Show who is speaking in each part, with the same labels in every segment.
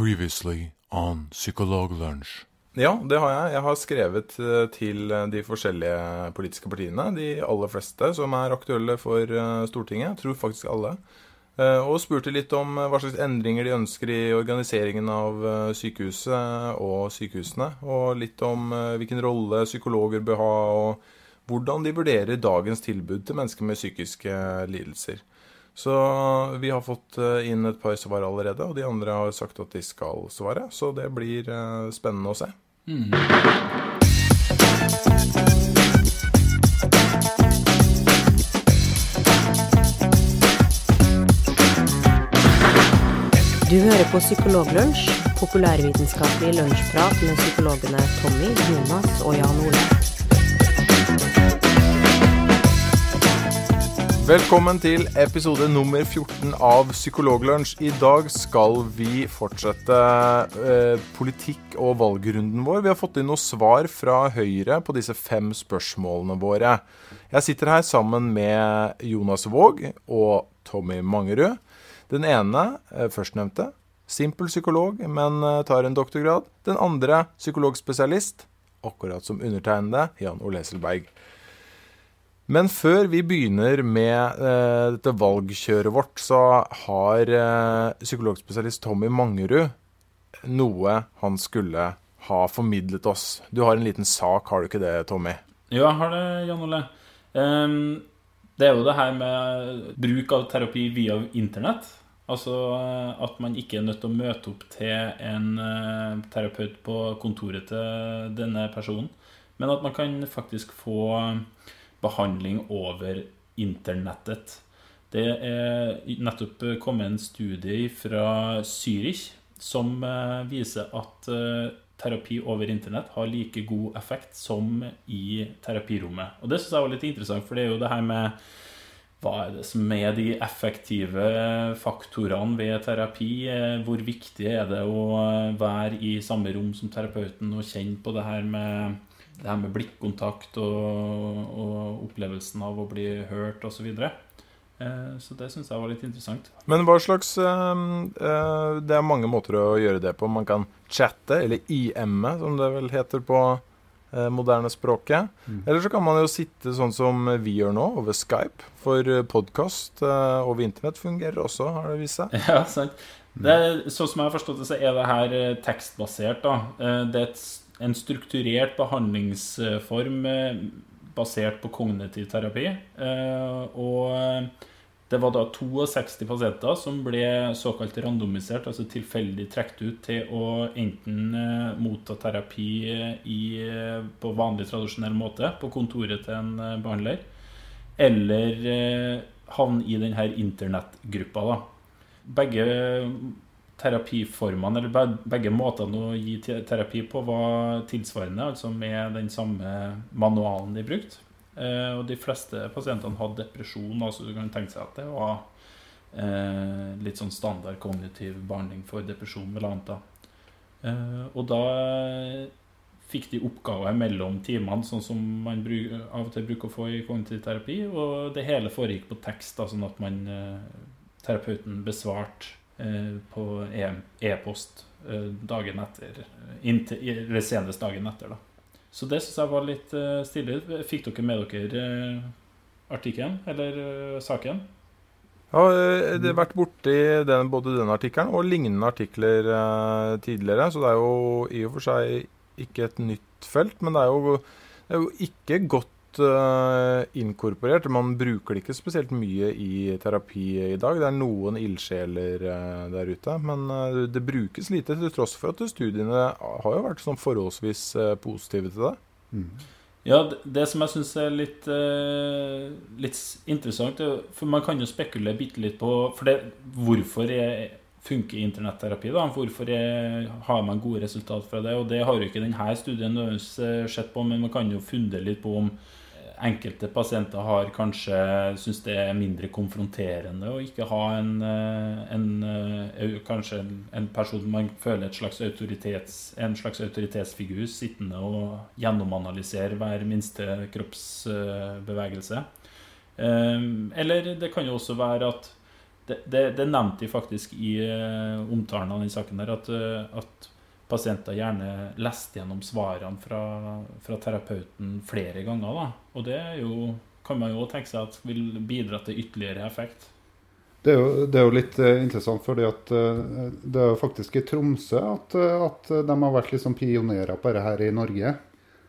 Speaker 1: Previously on Psykologlunsj.
Speaker 2: Ja, det har jeg. Jeg har skrevet eh, til eh, de forskjellige politiske partiene. De aller fleste som er aktuelle for eh, Stortinget. Tror faktisk alle. Og spurte litt om hva slags endringer de ønsker i organiseringen av eh, sykehuset og sykehusene. Og litt om hvilken rolle psykologer bør ha, og hvordan de vurderer dagens tilbud til mennesker med psykiske lidelser. Så vi har fått eh, inn et par svar allerede, og de andre har sagt at de skal svare. Så det blir eh, spennende å se.
Speaker 3: Du hører på Psykologlunsj, populærvitenskapelig lunsjprat med psykologene Tommy, Jonas og Jan Ole.
Speaker 2: Velkommen til episode nummer 14 av Psykologlunsj. I dag skal vi fortsette eh, politikk- og valgrunden vår. Vi har fått inn noen svar fra Høyre på disse fem spørsmålene våre. Jeg sitter her sammen med Jonas Våg og Tommy Mangerud. Den ene, eh, førstnevnte, simpel psykolog, men eh, tar en doktorgrad. Den andre, psykologspesialist, akkurat som undertegnede, Jan Oleselberg. Men før vi begynner med eh, dette valgkjøret vårt, så har eh, psykologspesialist Tommy Mangerud noe han skulle ha formidlet oss. Du har en liten sak, har du ikke det, Tommy?
Speaker 4: Jo, jeg har det, Jan Ole. Um, det er jo det her med bruk av terapi via internett. Altså eh, at man ikke er nødt til å møte opp til en terapeut på kontoret til denne personen, men at man kan faktisk få behandling over internettet. Det er nettopp kommet en studie fra Zürich som eh, viser at eh, terapi over internett har like god effekt som i terapirommet. Og det syns jeg var litt interessant, for det er jo det her med hva er det som er de effektive faktorene ved terapi? Eh, Hvor viktig er det å eh, være i samme rom som terapeuten og kjenne på det her med, det her med blikkontakt og, og opplevelsen av å bli hørt osv.? Så. Eh, så det syns jeg var litt interessant.
Speaker 2: Men hva slags eh, eh, Det er mange måter å gjøre det på. Man kan chatte, eller IM-e, som det vel heter på eh, moderne språket. Eller så kan man jo sitte sånn som vi gjør nå, over Skype. For podkast over internett fungerer også, har det vist seg.
Speaker 4: Ja, sant. Det, er- sånn som jeg har forstått det, så er det her tekstbasert. da. Det er et, en strukturert behandlingsform eh, basert på kognitiv terapi. Eh, Og eh, det var da 62 pasienter som ble såkalt randomisert, altså tilfeldig trukket ut til å enten motta terapi i, på vanlig, tradisjonell måte på kontoret til en eh, behandler, eller havne i denne internettgruppa. begge terapiformene, eller begge måtene å gi terapi på, var tilsvarende, altså med den samme manualen de brukte. Eh, og de fleste pasientene hadde depresjon, altså du kan tenke seg at det var eh, litt sånn standard kognitiv behandling for depresjon, eller annet. Eh, og da fikk de oppgaver mellom timene, sånn som man av og til bruker å få i kognitiv terapi, og det hele foregikk på tekst, da, sånn at man terapeuten besvart eh, på e- e-post eh, dagen etter. eh, Inntil, eller senest dagen etter, da. Så det syns jeg var litt eh, stilig. Fikk dere med dere eh, artikkelen, eller eh, saken?
Speaker 2: Ja, eh, det har vært borti den, både den artikkelen og lignende artikler eh, tidligere, så det er jo i og for seg ikke et nytt felt, men det er jo, det er jo ikke godt eh, inkorporert. Man bruker det ikke spesielt mye i terapi i dag. Det er noen ildsjeler uh, der ute, men uh, det brukes lite, til tross for at studiene har jo vært sånn forholdsvis positive til det.
Speaker 4: Ja, det, det som jeg syns er litt, litt interessant er, For man kan jo spekulere bitte litt på for det, hvorfor er, funker internetterapi. da, Hvorfor har man gode resultat fra det? og Det har jo ikke denne studien sett på, men man kan jo funde litt på om enkelte pasienter har kanskje syns det er mindre konfronterende å ikke ha en, eh, en eh, kanskje en, en person man føler slags en slags autoritetsfigur sittende og gjennomanalysere hver minste kroppsbevegelse. Eh, Eller det kan jo også være at det, det, det nevnte de faktisk i omtalen av den saken der, at, at, pasienter gjerne leste gjennom svarene fra, fra, terapeuten flere ganger. da. Og det jo, kan man jo tenke seg at vil bidra til ytterligere effekt.
Speaker 5: Det er, jo, det er jo, litt uh, interessant, fordi at uh, det er jo faktisk i Tromsø at, uh, at de har vært liksom pionerer på dette her i Norge.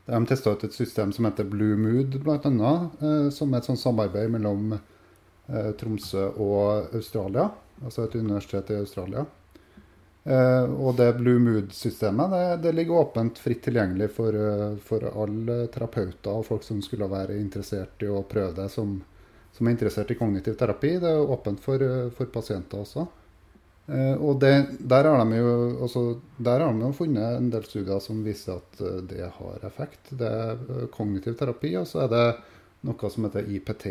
Speaker 5: De testa ut et system som heter Blue Mood, bl.a. som er et sånt samarbeid mellom Eh, Tromsø og Australia, altså et universitet i Australia. Eh, og det Blue Mood-systemet det, det, ligger åpent fritt tilgjengelig for, eh, for alle terapeuter og folk som skulle være interessert i å prøve det, som, som er interessert i kognitiv terapi. Det er åpent for, for pasienter også. og det, der, har de jo, altså, der har de jo funnet en del studier som viser at det har effekt. Det er kognitiv terapi, og så er det noe som heter IPT,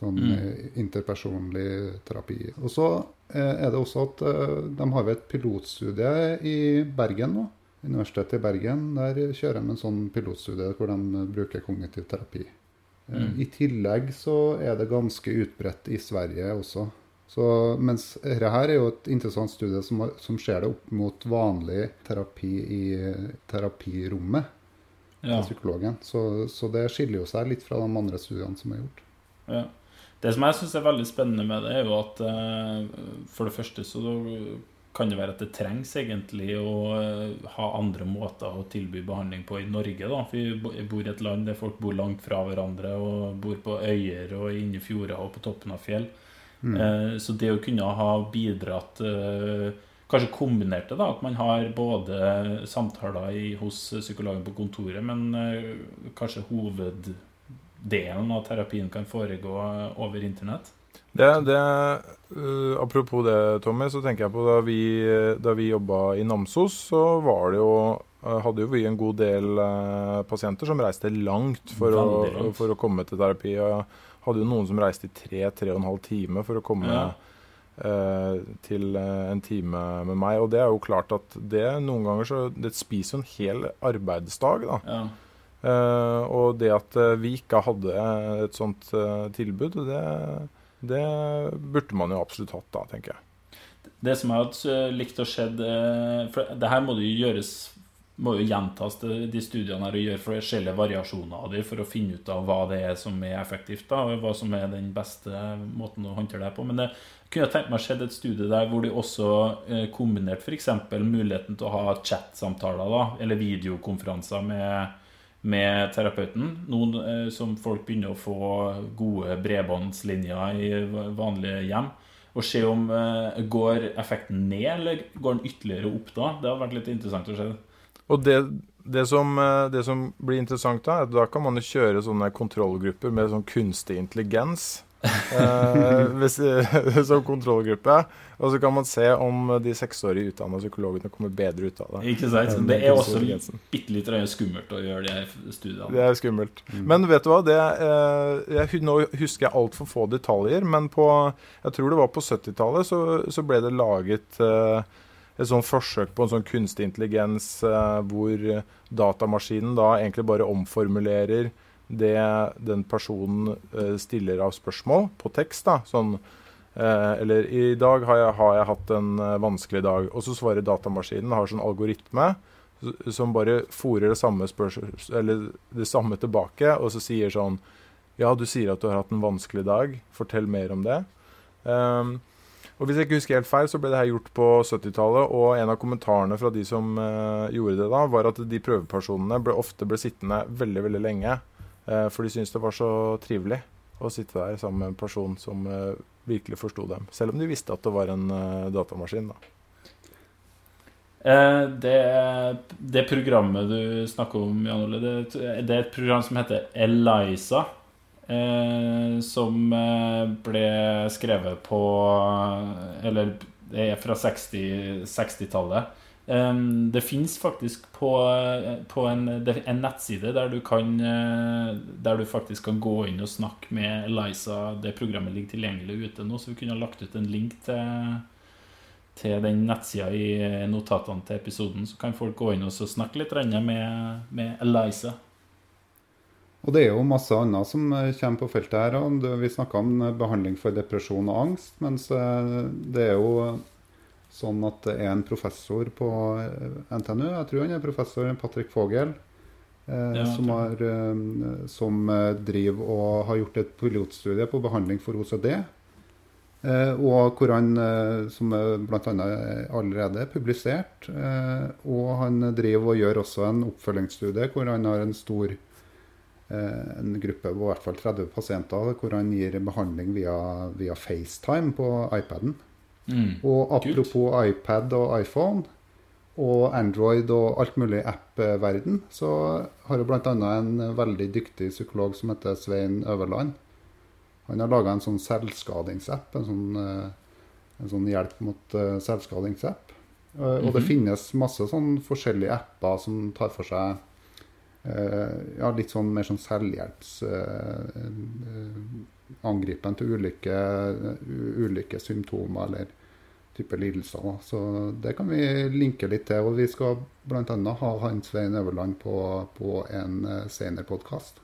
Speaker 5: Sånn mm. Eh, interpersonlig terapi. Og så eh, er det også at eh, de har et pilotstudie i Bergen nå. Universitetet i Bergen. Der kjører de en sånn pilotstudie hvor de bruker kognitiv terapi. Mm. I tillegg så er det ganske utbredt i Sverige også. Så, mens dette her er jo et interessant studie som, som skjer det opp mot vanlig terapi i terapirommet ja. til psykologen. Så, så, det skiller jo seg litt fra de andre studiene som er gjort.
Speaker 4: Ja. Det som jeg syns er veldig spennende med det, er jo at eh, for det første så kan det være at det trengs egentlig å eh, ha andre måter å tilby behandling på i Norge. da. Vi bor i et land der folk bor langt fra hverandre og bor på øyer og inne i fjorder og på toppen av fjell. Mm. Eh, så det å kunne ha bidratt Kanskje kombinert det, da, at man har både samtaler i, hos psykologen på kontoret, men kanskje hoved delen av terapien kan foregå over internett?
Speaker 2: Det, det, uh, apropos det, Tommy, så tenker jeg på da vi, da vi jobba i Namsos, så var det jo uh, hadde jo vi en god del uh, pasienter som reiste langt for, å, for, å, komme til terapi. Og hadde jo noen som reiste i tre-tre og en halv time for å komme ja. uh, til en time med meg. Og det er jo klart at det noen ganger så Det spiser jo en hel arbeidsdag, da. Ja. Uh, og det at uh, vi ikke hadde et sånt tilbud, det, det, burde man jo absolutt hatt da, tenker jeg.
Speaker 4: Det som jeg hadde likt å se For det her må det jo gjøres må jo gjentas de studiene her og gjøre forskjellige variasjoner av dem for å finne ut av hva det er som er effektivt, da, og hva som er den beste måten å håndtere det på. Men det kunne jeg tenkt meg å et studie der hvor de også eh, kombinerte f.eks. muligheten til å ha chat-samtaler, eller videokonferanser med med terapeuten. Noen eh, som folk begynner å få gode bredbåndslinjer i vanlige hjem. Og se om eh, går effekten ned, eller går den ytterligere opp da. Det hadde vært litt interessant å se.
Speaker 2: Og det, det, som, eh, det som, blir interessant da, er at da kan man jo kjøre sånne kontrollgrupper med sånn kunstig intelligens eh, som kontrollgruppe. Og så kan man se om de seksårige utdanna psykologene kommer bedre ut av det.
Speaker 4: Ikke sant? Det er også bitte litt skummelt å gjøre de studiene.
Speaker 2: Det er skummelt. Mm. Men vet du hva? Det, eh, jeg, nå husker jeg altfor få detaljer, men på Jeg tror det var på 70-tallet så, så, ble det laget eh, et sånn forsøk på en sånn kunstig intelligens eh, hvor datamaskinen da egentlig bare omformulerer det den personen eh, stiller av spørsmål på tekst. da, sånn eh, Eller 'I dag har jeg, har jeg hatt en eh, vanskelig dag', og så svarer datamaskinen, har sånn algoritme som bare fòrer det samme det samme tilbake, og så sier sånn Ja, du sier at du har hatt en vanskelig dag. Fortell mer om det. Um, og Hvis jeg ikke husker helt feil, så ble det her gjort på 70-tallet. Og en av kommentarene fra de som uh, gjorde det da, var at de prøvepersonene ble, ofte ble sittende veldig veldig lenge for de syntes det var så trivelig å sitte der sammen med en person som eh, virkelig forsto dem. Selv om de visste at det var en eh, datamaskin. da.
Speaker 4: Det, det, programmet du snakker om, Jan Ole, det, det, er et program som heter Eliza. som ble skrevet på Eller det er fra 60-tallet. 60 Um, det fins faktisk på, på en, en, nettside der du, kan, eh, der du faktisk kan gå inn og snakke med Eliza. Det programmet ligger tilgjengelig ute nå, så vi kunne ha lagt ut en link til, til den nettsida i notatene til episoden. Så kan folk gå inn og snakke litt med, med Eliza.
Speaker 5: Og det er jo masse annet som eh, kommer på feltet her. Vi snakka om eh, behandling for depresjon og angst, mens eh, det er jo sånn at det er en professor på eh, NTNU, jeg tror han er professor Patrick Fogel, eh,
Speaker 4: Ja,
Speaker 5: som, har, eh, som eh, driver og har gjort et pilotstudie på behandling for OCD. Eh, og hvor han, eh, som bl.a. allerede er publisert, eh, og han driver og gjør også en oppfølgingsstudie hvor han har en stor en gruppe på i hvert fall 30 pasienter hvor han gir behandling via, via FaceTime på iPaden.
Speaker 4: Mm.
Speaker 5: Og apropos iPad og iPhone og Android og alt mulig app-verden, så har jo bl.a. en veldig dyktig psykolog som heter Svein Øverland. Han har laga en sånn selvskadingsapp, en sånn, eh, en sånn hjelp mot selvskadingsapp. Mm -hmm. Og det finnes masse sånn forskjellige apper som tar for seg eh, ja, litt sånn mer sånn selvhjelps... eh, eh, angripen til ulike, ulike symptomer eller type lidelser. Da. Så det kan vi linke litt til. Og vi skal bl.a. ha Hans Svein Øverland på, på en eh, senere podkast.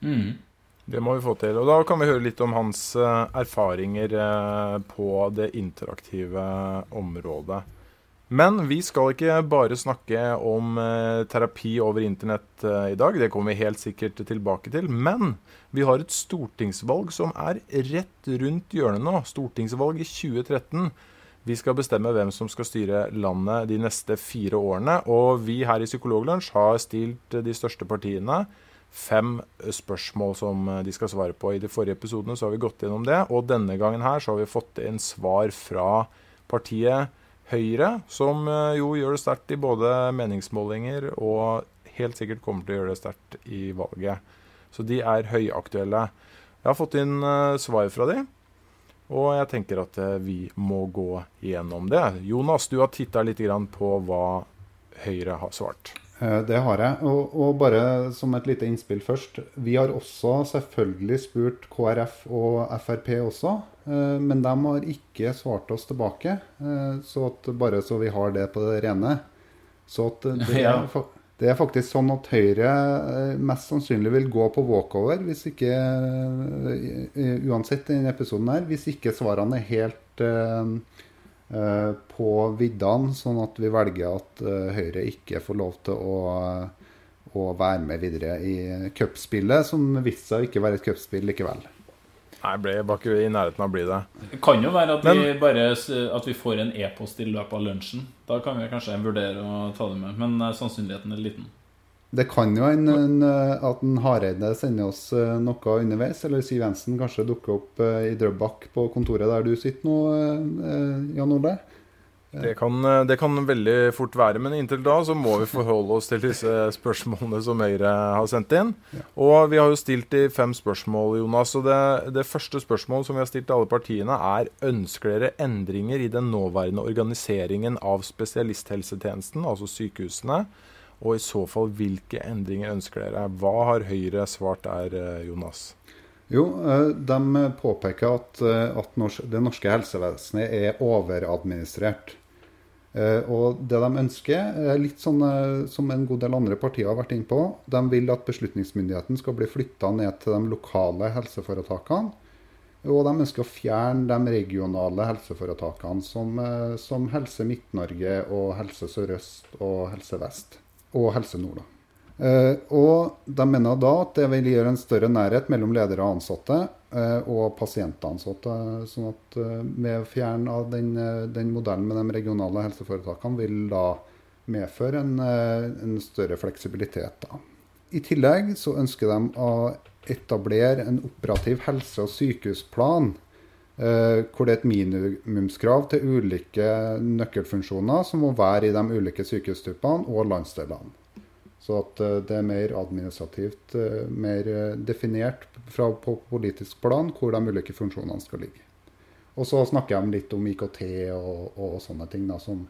Speaker 4: Mm.
Speaker 2: Det må vi få til. Og da kan vi høre litt om hans eh, erfaringer eh, på det interaktive området. Men vi skal ikke bare snakke om terapi over internett i dag. Det kommer vi helt sikkert tilbake til. Men vi har et stortingsvalg som er rett rundt hjørnet nå. Stortingsvalg i 2013. Vi skal bestemme hvem som skal styre landet de neste fire årene. Og vi her i Psykologlunsj har stilt de største partiene fem spørsmål som de skal svare på. I de forrige episodene så har vi gått gjennom det, og denne gangen her så har vi fått inn svar fra partiet Høyre, som eh, jo gjør det sterkt i både meningsmålinger og helt sikkert kommer til å gjøre det sterkt i valget. Så de er høyaktuelle. Jeg har fått inn eh, svar fra de, og jeg tenker at eh, vi må gå gjennom det. Jonas, du har titta litt på hva Høyre har svart.
Speaker 5: Eh, Det har jeg. Og, og bare som et lite innspill først. Vi har også selvfølgelig spurt KrF og Frp også. eh, Men de har ikke svart oss tilbake. eh, Så at bare så vi har det på det rene. Så at det er,
Speaker 4: Ja.
Speaker 5: Det er faktisk sånn at Høyre eh, mest sannsynlig vil gå på walkover hvis ikke eh, Uansett denne episoden her. Hvis ikke svarene er helt eh, på viddene, sånn at vi velger at Høyre ikke får lov til å, å være med videre i cupspillet, som viste seg å ikke være et cupspill likevel.
Speaker 2: Nei, ble ikke i nærheten av å bli det.
Speaker 4: Det kan jo være at,
Speaker 2: Men-
Speaker 4: vi bare, at vi får en e-post i løpet av lunsjen. Da kan vi kanskje vurdere å ta det med, men eh, sannsynligheten er liten.
Speaker 5: Det kan jo en, en, eh, at en Hareide sender oss eh, noe underveis, eller Siv Jensen kanskje dukker opp i Drøbak på kontoret der du sitter nå, Jan Ole.
Speaker 2: Det kan, eh, det kan veldig fort være, men inntil da så må vi forholde oss til disse spørsmålene som Høyre har sendt inn. Og vi har jo stilt de fem spørsmål, Jonas. Og det, det første spørsmålet som vi har stilt til alle partiene, er ønsker dere endringer i den nåværende organiseringen av spesialisthelsetjenesten, altså sykehusene? Og i så fall, hvilke endringer ønsker dere? Hva har Høyre svart der, eh, Jonas?
Speaker 5: Jo, eh, de påpeker at, eh, at det norske helsevesenet er overadministrert. Eh, Og det de ønsker, er litt sånn som en god del andre partier har vært inne på. De vil at beslutningsmyndigheten skal bli flytta ned til de lokale helseforetakene. Og de ønsker å fjerne de regionale helseforetakene som, som Helse Midt-Norge og Helse Sør-Øst og Helse Vest. Og Helse Nord, da. Eh, og de mener da at det vil gjøre en større nærhet mellom ledere og ansatte eh, og pasientansatte. Sånn at eh, med å fjerne den, den modellen med de regionale helseforetakene vil da medføre en, en større fleksibilitet. Da. I tillegg så ønsker de å etablere en operativ helse- og sykehusplan. eh, hvor det er et minimumskrav til ulike nøkkelfunksjoner som må være i de ulike sykehustypene og landsdelene. Så at eh, det er mer administrativt, eh, mer eh, definert fra, på politisk plan hvor de ulike funksjonene skal ligge. Og så snakker de litt om IKT og, og sånne ting da, som,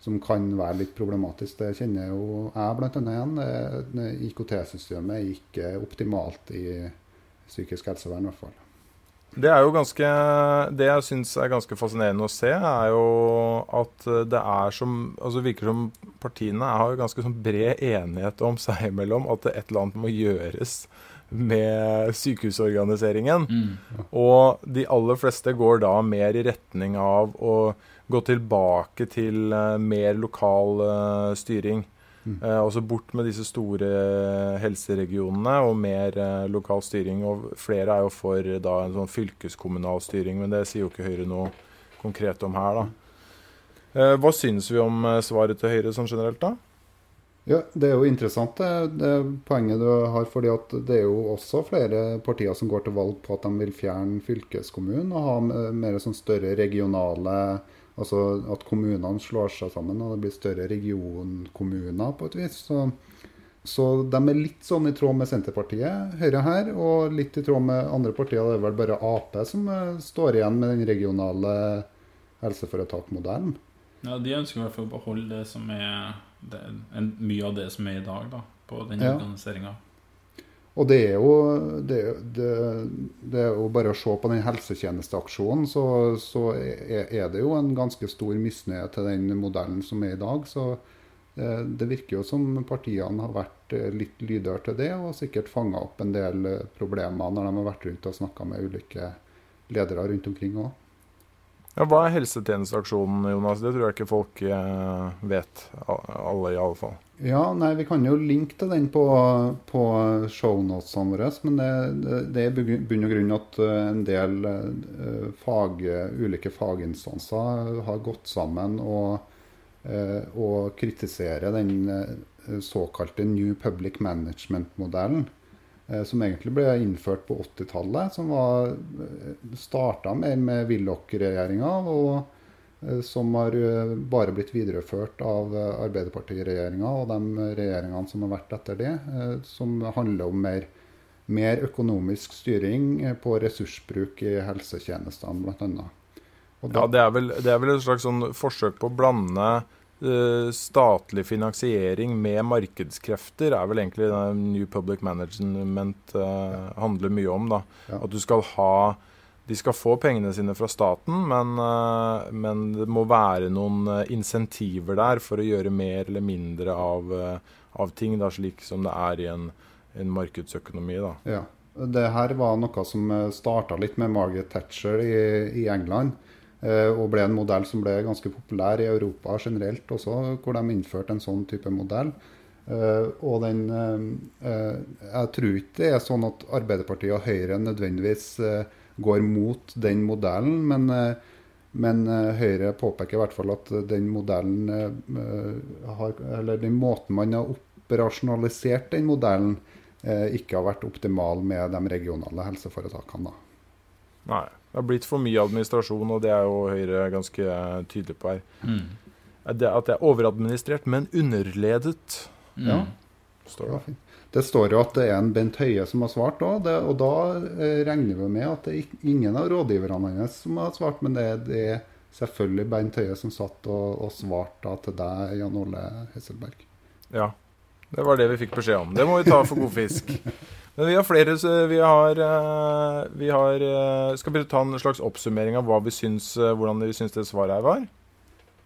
Speaker 5: som kan være litt problematisk. Det kjenner jo jeg bl.a. igjen. IKT-systemet er ikke optimalt i psykisk helsevern, i hvert fall.
Speaker 2: Det er jo ganske Det jeg syns er ganske fascinerende å se, er jo at det er som Altså virker som partiene har ganske sånn bred enighet om seg imellom at et eller annet må gjøres med sykehusorganiseringen.
Speaker 4: Mm.
Speaker 2: Og de aller fleste går da mer i retning av å gå tilbake til eh, mer lokal eh, styring.
Speaker 5: Mm.
Speaker 2: Eh, også bort med disse store helseregionene og mer eh, lokal styring. Og flere er jo for eh, da en sånn fylkeskommunal styring, men det sier jo ikke Høyre noe konkret om her, da. Eh, hva syns vi om eh, svaret til Høyre sånn generelt, da?
Speaker 5: Ja, Det er jo interessant det, det poenget du har. fordi at Det er jo også flere partier som går til valg på at de vil fjerne fylkeskommunen og ha mer sånn større regionale Altså at kommunene slår seg sammen og det blir større regionkommuner på et vis. Så, så de er litt sånn i tråd med Senterpartiet, Høyre her, og litt i tråd med andre partier. Det er vel bare Ap som eh, står igjen med den regionale helseforetakmodellen.
Speaker 4: Ja, De ønsker i hvert fall å beholde det som er det, en, mye av det som er i dag, da, på den
Speaker 5: Ja.
Speaker 4: organiseringa.
Speaker 5: Og det er, jo, det, det, det er jo bare å se på den helsetjenesteaksjonen, så, så er, det jo en ganske stor misnøye til den modellen som er i dag. Så eh, det virker jo som partiene har vært eh, litt lydhøre til det, og sikkert fanga opp en del problemer når de har vært rundt og snakka med ulike ledere rundt omkring òg.
Speaker 2: Ja, hva er helsetjenesteaksjonen, Jonas? Det tror jeg ikke folk eh, vet. Alle, i alle fall.
Speaker 5: Ja, nei, Vi kan jo linke til den på, på shownotene våre. Men det, det, er i bunn og grunn at eh, en del eh, fag, ulike faginstanser har gått sammen og, og kritiserer den såkalte New Public Management-modellen. Eh, Som egentlig ble innført på 80-tallet. Som var starta mer med Willoch-regjeringa. og eh, som har eh, bare blitt videreført av eh, Arbeiderpartiregjeringa og de regjeringene som har vært etter det, eh, som handler om mer, mer økonomisk styring eh, på ressursbruk i helsetjenestene, bl.a.
Speaker 2: Ja, det er vel, det er vel et slags sånn forsøk på å blande eh, statlig finansiering med markedskrefter, er vel egentlig det New Public Management eh, handler mye om. da.
Speaker 5: Ja.
Speaker 2: At du skal ha De skal få pengene sine fra staten, men, uh, men det må være noen eh, insentiver der for å gjøre mer eller mindre av, uh, av ting, da, slik som det er i en, en markedsøkonomi. da.
Speaker 5: Ja. Det her var noe som starta litt med Margaret Thatcher i, i England. Eh, Og ble en modell som ble ganske populær i Europa generelt også, hvor de innførte en sånn type modell. Eh, og den eh, Jeg tror ikke det er sånn at Arbeiderpartiet og Høyre nødvendigvis går mot den modellen, men, men Høyre påpeker i hvert fall at den modellen har, Eller den måten man har operasjonalisert den modellen, ikke har vært optimal med de regionale helseforetakene.
Speaker 2: Nei. Det har blitt for mye administrasjon, og det er jo Høyre ganske eh, tydelig på her.
Speaker 4: Mm.
Speaker 2: Det, at det er overadministrert, men underledet,
Speaker 4: Mm.
Speaker 5: Ja.
Speaker 2: står det.
Speaker 5: Det står jo at det er en Bent Høie som har svart òg, og da eh, regner vi med at det er ingen av rådgiverne hans som har svart, men det, er- det er selvfølgelig Bent Høie som satt og, og svarte da til deg, Jan Ole Hesselberg.
Speaker 2: Ja. Det var det vi fikk beskjed om. Det må vi ta for god fisk. Men vi har flere så Vi har, eh, vi har eh, Skal vi ta en slags oppsummering av hva vi syns, eh, hvordan vi syns det svaret her var?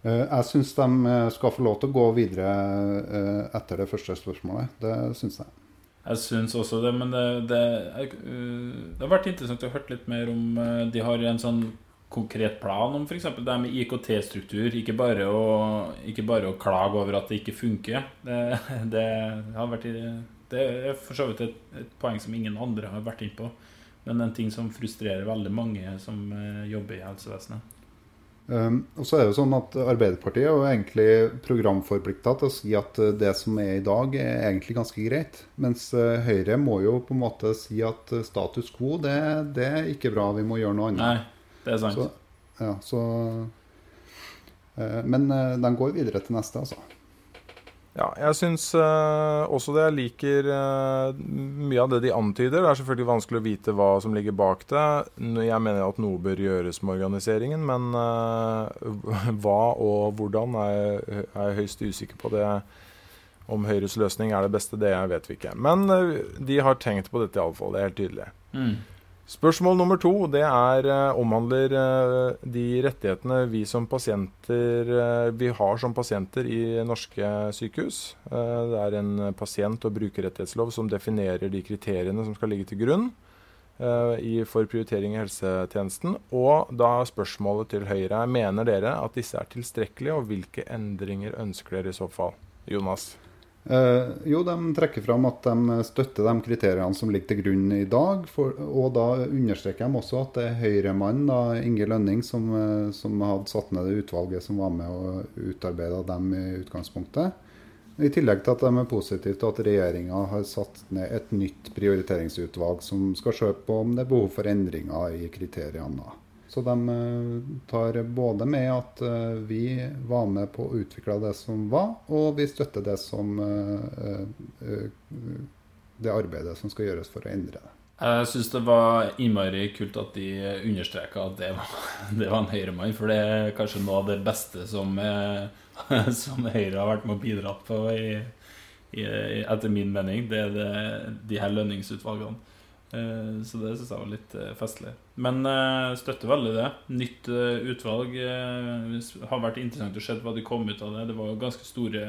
Speaker 5: Eh, Jeg syns de skal få lov til å gå videre etter det første spørsmålet. Det syns jeg.
Speaker 4: Jeg syns også det, men det, det, uh, det har vært interessant å høre litt mer om De har en sånn konkret plan om f.eks. det med IKT-struktur. Ikke, ikke bare å klage over at det ikke funker. Det, det, har vært, det er for så vidt et, et poeng som ingen andre har vært inne på. Men en ting som frustrerer veldig mange som uh, jobber i helsevesenet.
Speaker 5: Um, og så er det jo sånn at Arbeiderpartiet er jo egentlig programforplikta til å si at uh, det som er i dag, er egentlig ganske greit. Mens uh, Høyre må jo på en måte si at status quo, det, det er ikke bra, vi må gjøre noe annet.
Speaker 4: Nei, det er sant.
Speaker 5: Så, ja, så, uh, men uh, de går videre til neste, altså.
Speaker 2: Ja, jeg syns uh, også det. Jeg liker uh, mye av det de antyder. Det er selvfølgelig vanskelig å vite hva som ligger bak det. Jeg mener at noe bør gjøres med organiseringen, men uh, hva og hvordan er, jeg- høyst usikker på. det. Om Høyres løsning er det beste, det vet vi ikke. Men de har tenkt på dette iallfall. Det er helt tydelig.
Speaker 4: Mm.
Speaker 2: Spørsmål nummer to det er, eh, omhandler eh, de rettighetene vi som pasienter eh, vi har som pasienter i norske sykehus. Eh, det er en pasient- og brukerrettighetslov som definerer de kriteriene som skal ligge til grunn for prioritering i helsetjenesten. Og da spørsmålet til Høyre er mener dere at disse er tilstrekkelige, og hvilke endringer ønsker dere i så fall? Jonas?
Speaker 5: Eh, jo, de trekker fram at de støtter de kriteriene som ligger til grunn i dag. For, og da understreker de også at det er Høyre-mannen Inge Lønning som, eh, som, hadde satt ned det utvalget som var med og utarbeida dem i utgangspunktet. I tillegg til at de er positive til at regjeringa har satt ned et nytt prioriteringsutvalg som skal se på om det er behov for endringer i kriteriene. Så de eh, tar både med at eh, vi var med på å utvikle det som var, og vi støtter det som eh, det arbeidet som skal gjøres for å endre det.
Speaker 4: Jeg syns det var innmari kult at de understreka at det var, det var en høyremann, for det er kanskje noe av det beste som, som Høyre har vært med å bidra på, i, i, etter min mening. Det er det, de her lønningsutvalgene. Så det syns jeg var litt festlig. Men uh, støtter veldig det. Nytt utvalg. har vært interessant å se hva de kom ut av det. Det var jo ganske store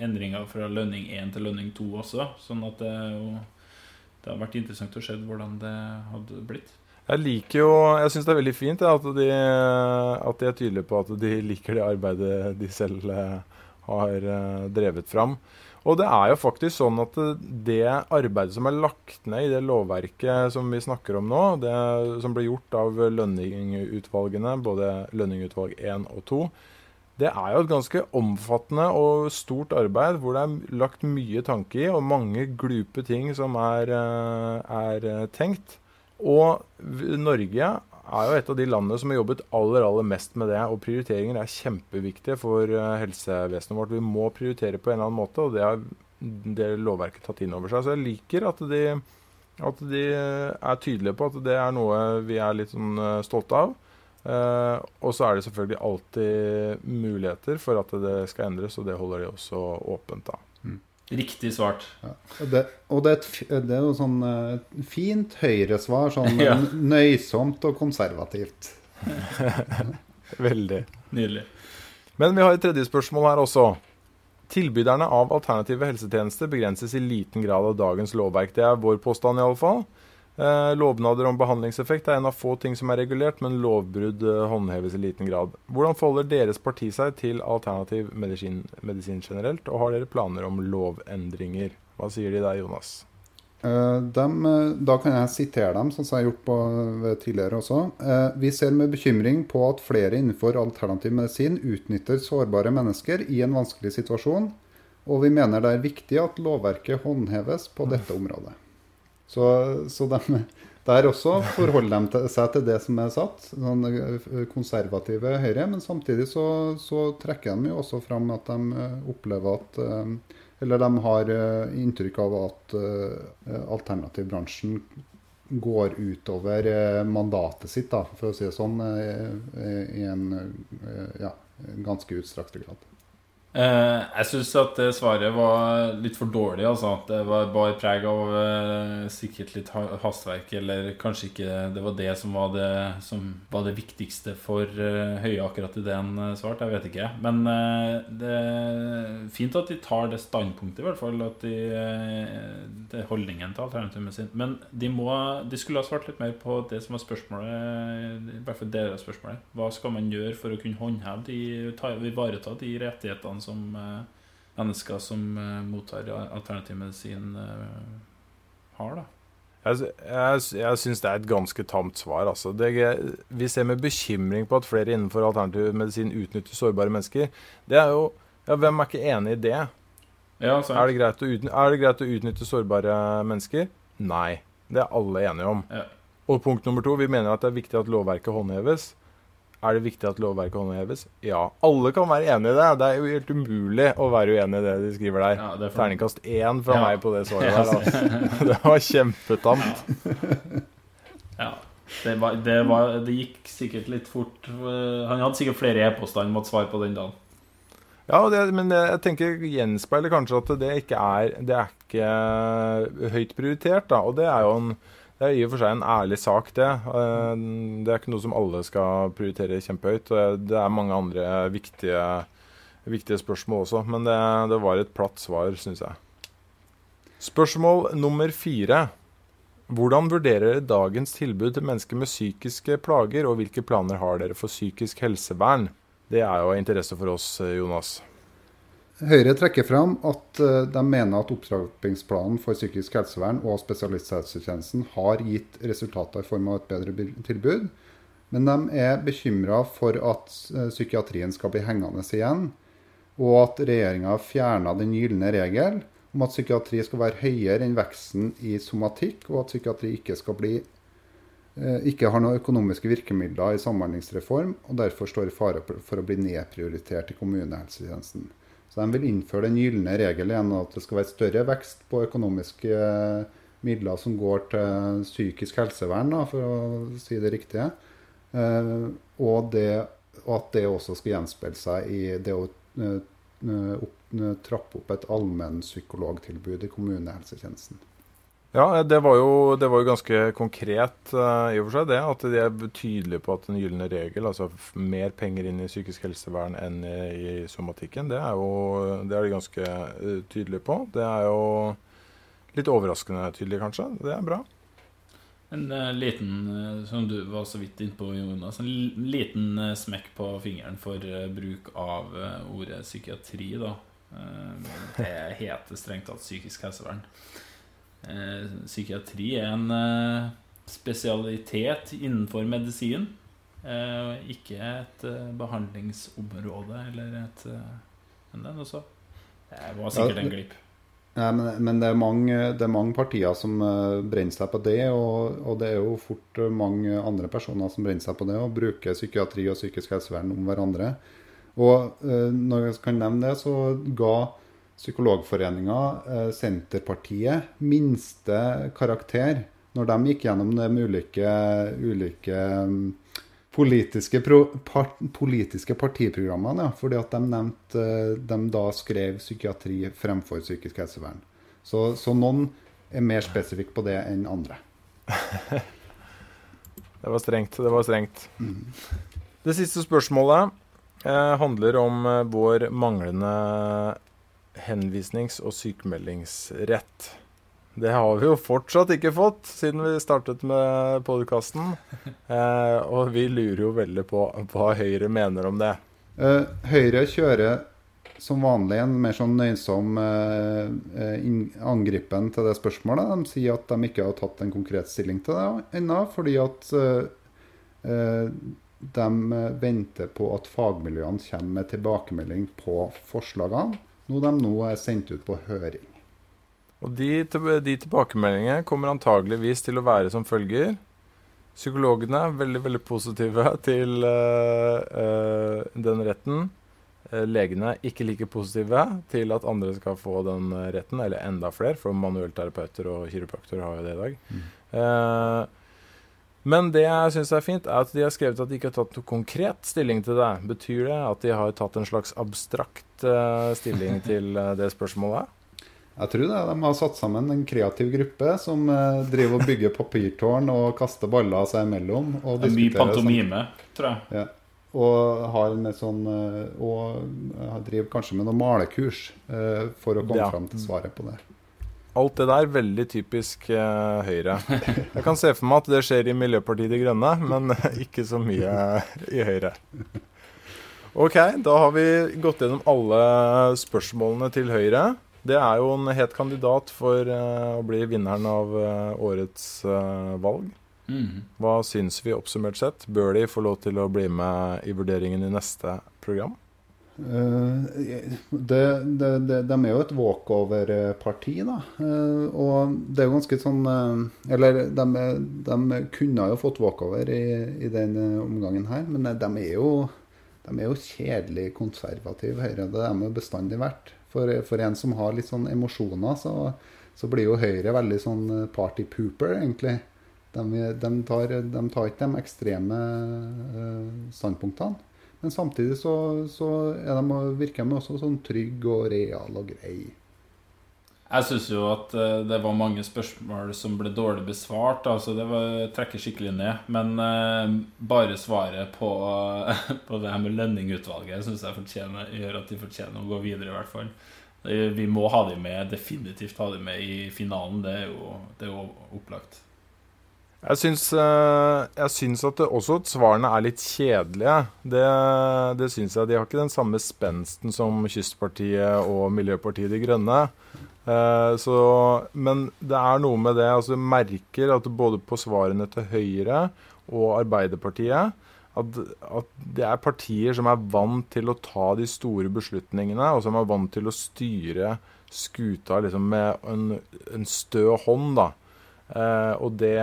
Speaker 4: endringer fra lønning 1 til lønning 2 også. Sånn at det, det har vært interessant å se hvordan det hadde blitt.
Speaker 2: Jeg liker jo Jeg syns det er veldig fint at de, at de er tydelige på at de liker det arbeidet de selv har drevet fram. Og det er jo faktisk sånn at det arbeidet som er lagt ned i det lovverket som vi snakker om nå, det som ble gjort av lønningutvalgene, både lønningutvalg 1 og 2, det er jo et ganske omfattende og stort arbeid hvor det er lagt mye tanke i, og mange glupe ting som er, eh, er tenkt. Og Norge er jo et av de landene som har jobbet aller aller mest med det. Og prioriteringer er kjempeviktige for uh, helsevesenet vårt. Vi må prioritere på en eller annen måte, og det har det lovverket tatt inn over seg. Så jeg liker at de, at de er tydelige på at det er noe vi er litt sånn uh, stolte av. Uh, og så er det selvfølgelig alltid muligheter for at det skal endres, og det holder de også åpent. da.
Speaker 4: Riktig svart.
Speaker 5: Ja. Det, og det, er et, det er jo sånn uh, fint høyresvar. Sånn ja. nøysomt og konservativt.
Speaker 2: Veldig.
Speaker 4: Nydelig.
Speaker 2: Men vi har et tredje spørsmål her også. Tilbyderne av alternative helsetjenester begrenses i liten grad av dagens lovverk. Det er vår påstand, iallfall. Eh, lovnader om behandlingseffekt er en av få ting som er regulert, men lovbrudd eh, håndheves i liten grad. Hvordan forholder deres parti seg til alternativ medisin, medisin, generelt, og har dere planer om lovendringer? Hva sier de der, Jonas?
Speaker 5: Eh, dem, da kan jeg sitere dem, som jeg har gjort på, tidligere også. Vi ser med bekymring på at flere innenfor alternativ medisin utnytter sårbare mennesker i en vanskelig situasjon, og vi mener det er viktig at lovverket håndheves på dette området. Så, så de, der også forholder de seg til det som er satt, sånn eh, konservative Høyre. Men samtidig så, så, trekker de jo også fram at de eh, opplever at eh, Eller de har inntrykk av at alternativbransjen går utover mandatet sitt, da, for å si det sånn, i en ja, ganske utstrakt grad.
Speaker 4: Eh, jeg syns at svaret var litt for dårlig. Altså. Det var bare preg av uh, sikkert litt hastverk, eller kanskje ikke det var det som var det, som var det viktigste for uh, Høie akkurat i det han svarte. Jeg vet ikke. Men det er fint at de tar det standpunktet, i hvert fall. At de, det er holdningen til alternativet sitt. Men de, må, de skulle ha svart litt mer på det som var spørsmålet, i hvert fall deler av spørsmålet. Hva skal man gjøre for å kunne håndheve de, ta, ivareta de rettighetene som eh, mennesker som eh, mottar alternativ medisin, eh, har. da.
Speaker 2: Jeg, jeg, jeg syns det er et ganske tamt svar. Altså. Det, vi ser med bekymring på at flere innenfor alternativ medisin utnytter sårbare mennesker. Det er jo, ja, Hvem er ikke enig i det?
Speaker 4: Ja,
Speaker 2: er, det utnytte, er det greit å utnytte sårbare mennesker? Nei. Det er alle enige om.
Speaker 4: Ja.
Speaker 2: Og punkt nummer to, vi mener at det er viktig at lovverket håndheves. Er det viktig at lovverket håndheves? Ja. Alle kan være enig i det. Det er jo helt umulig å være uenig i det de skriver der. Ja, for... Terningkast én fra ja. meg på det svaret der. Altså. det var kjempetamt.
Speaker 4: ja. Det, var, det, var, det, gikk sikkert litt fort. Han hadde sikkert flere e-poster han måtte svare på den dagen.
Speaker 2: Ja, det, men jeg tenker gjenspeiler kanskje at det ikke er Det er ikke høyt prioritert, da. Og det er jo en Det er i og for seg en ærlig sak, det. Eh, det er ikke noe som alle skal prioritere kjempehøyt. og Det er mange andre viktige, viktige spørsmål også, men det, det var et platt svar, syns jeg. Spørsmål nummer fire. Hvordan vurderer dere dagens tilbud til mennesker med psykiske plager, og hvilke planer har dere for psykisk helsevern? Det er jo av interesse for oss, Jonas.
Speaker 5: Høyre trekker fram at eh, de mener at opptrappingsplanen for psykisk helsevern og spesialisthelsetjenesten har gitt resultater i form av et bedre tilbud. Men de er bekymra for at eh, psykiatrien skal bli hengende igjen, og at regjeringa fjerna den gylne regel om at psykiatri skal være høyere enn veksten i somatikk, og at psykiatri ikke, bli, eh, ikke har noen økonomiske virkemidler i samhandlingsreform, og derfor står i fare for å bli nedprioritert i kommunehelsetjenesten. Så de vil innføre den gylne regel igjen, at det skal være større vekst på økonomiske eh, midler som går til psykisk helsevern, da, for å si det riktige. Eh, og, det, og, at det også skal gjenspeile seg i det å eh, opp, trappe opp et allmennpsykologtilbud i kommunehelsetjenesten.
Speaker 2: Ja, det var jo, det var jo ganske konkret uh, i og for seg, det. At de er tydelige på at den gylne regel, altså mer penger inn i psykisk helsevern enn i, i somatikken, det er, jo, det er de ganske uh, tydelige på. Det er jo litt overraskende tydelig, kanskje. Det er bra.
Speaker 4: En uh, liten, som du var så vidt innpå, Jonas, en liten smekk på fingeren for bruk av ordet psykiatri, da. det heter strengt tatt psykisk helsevern. Eh, psykiatri er en eh, spesialitet innenfor medisin. Eh, ikke et behandlingsområde eller et Men det, også. det var sikkert en glipp.
Speaker 5: Nei, men, men det, er mange, det, er mange, partier som brenner seg på det, og, og, det er jo fort mange andre personer som brenner seg på det og bruker psykiatri og psykisk helsevern om hverandre. Og når jeg kan nevne det, så ga Psykologforeninga, eh, Senterpartiet, minste karakter når de gikk gjennom de ulike, ulike mm, politiske, pro, part, politiske, partiprogrammene. Ja, fordi at de nevnte eh, De da skrev psykiatri fremfor psykisk helsevern. Så, så noen er mer spesifikk på det enn andre.
Speaker 2: det var strengt. Det var strengt. Mm. Det siste spørsmålet eh, handler om vår manglende henvisnings- og sykemeldingsrett. Det har vi jo fortsatt ikke fått siden vi startet med podkasten. Eh, og vi lurer jo veldig på hva Høyre mener om det.
Speaker 5: Eh, Høyre kjører som vanlig en mer sånn nøysom eh, eh angripen til det spørsmålet. De sier at de ikke har tatt en konkret stilling til det ennå, fordi at de venter på at fagmiljøene kommer med tilbakemelding på forslagene noe de nå er sendt ut på høring.
Speaker 2: Og de, de tilbakemeldingene kommer antageligvis til å være som følger. Psykologene er veldig veldig positive til uh, uh, den retten. Uh, legene er ikke like positive til at andre skal få den retten, eller enda flere, for manuellterapeuter og kiropraktorer har jo det i dag. Mm. Men det jeg syns er fint, er at de har skrevet at de ikke har tatt noe konkret stilling til det. Betyr det at de har tatt en slags abstrakt uh, stilling til uh, det spørsmålet?
Speaker 5: Jeg tror det. De har satt sammen en kreativ gruppe som uh, driver og bygger papirtårn og kaster baller seg imellom. Og
Speaker 4: det er mye pantomime, sånn. tror jeg.
Speaker 5: Ja. Og, har med sånn, og driver kanskje med noen malekurs for å komme ja. fram til svaret på det.
Speaker 2: Alt det der veldig typisk uh, Høyre. Jeg kan se for meg at det skjer i Miljøpartiet De Grønne, men ikke så mye i Høyre. Ok, da har vi gått gjennom alle spørsmålene til Høyre. Det er jo en het kandidat for uh, å bli vinneren av uh, årets valg. Mm. Hva syns vi oppsummert sett? Bør de få lov til å bli med i vurderingen i neste program?
Speaker 5: Eh, det, det, det, de er jo et walkover-parti, da. Eh, og det er jo ganske sånn eh, Eller de, de kunne jo fått walkover i, i denne omgangen her, men de er jo, de er jo kjedelig konservative Høyre. Det er de jo bestandig vært. For, for, en som har litt sånn emosjoner, så, så blir jo Høyre veldig sånn party pooper, egentlig. De, de, tar, de tar ikke de ekstreme standpunktene. Men samtidig så, så de, virker de også sånn trygg og real og grei.
Speaker 4: Jeg syns jo at eh, det var mange spørsmål som ble dårlig besvart. Altså det var trekker skikkelig ned. Men uh, bare svaret på, på det her med lønningutvalget syns jeg fortjener, gjør at de fortjener å gå videre, i hvert fall. Vi må ha dem med, definitivt ha dem med i finalen. Det er jo, det er jo opplagt.
Speaker 2: Jeg syns, uh, jeg syns at det, også at svarene er litt kjedelige. Det, det syns jeg. De har ikke den samme spensten som Kystpartiet og Miljøpartiet De Grønne. Eh, så, men det er noe med det. altså du merker at både på svarene til Høyre og Arbeiderpartiet at, at, det er partier som er vant til å ta de store beslutningene, og som er vant til å styre skuta liksom med en, en stø hånd. da. Uh, og det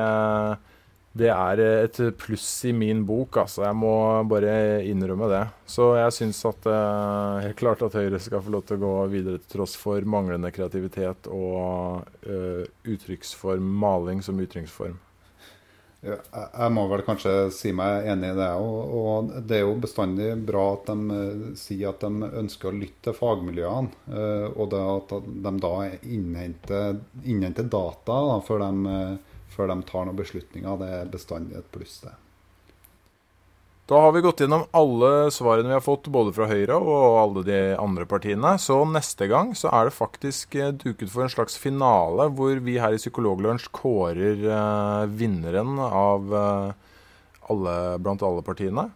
Speaker 2: det er et pluss i min bok, altså. Jeg må bare innrømme det. Så jeg syns at uh, helt klart at Høyre skal få lov til å gå videre til tross for manglende kreativitet og uh, uttrykksform, maling som uttrykksform.
Speaker 5: Jeg må vel kanskje si meg enig i det. Og, det er jo bestandig bra at de uh, sier at de ønsker å lytte til fagmiljøene. Uh, og at de da innhenter, innhenter data da, før de før de tar noen beslutninger. Det er bestandig et pluss, det.
Speaker 2: Da har vi gått gjennom alle svarene vi har fått, både fra Høyre og alle de andre partiene. Så neste gang så er det faktisk eh, duket for en slags finale, hvor vi her i Psykologlunsj kårer eh, vinneren av eh, alle, blant alle partiene.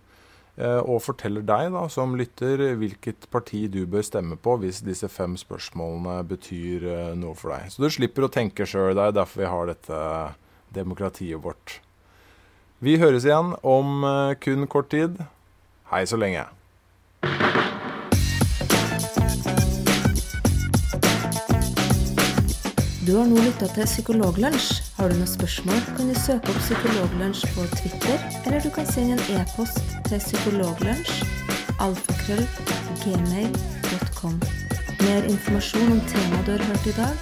Speaker 2: Eh, og forteller deg da, som lytter hvilket parti du bør stemme på hvis disse fem spørsmålene betyr noe for deg. Så du slipper å tenke sjøl. Det er derfor vi har dette demokratiet vårt. Vi høres igjen om eh, kun kort tid. Hei så lenge.
Speaker 3: Du har nå lytta til Psykologlunsj. Har du noen spørsmål, kan du søke opp Psykologlunsj på Twitter, eller du kan sende en e-post til psykologlunsj alfakrøll gmail.com. Mer informasjon om temaet du har hørt i dag,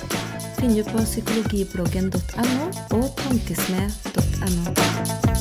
Speaker 3: finner du på psykologibloggen.no og tankesmed.no.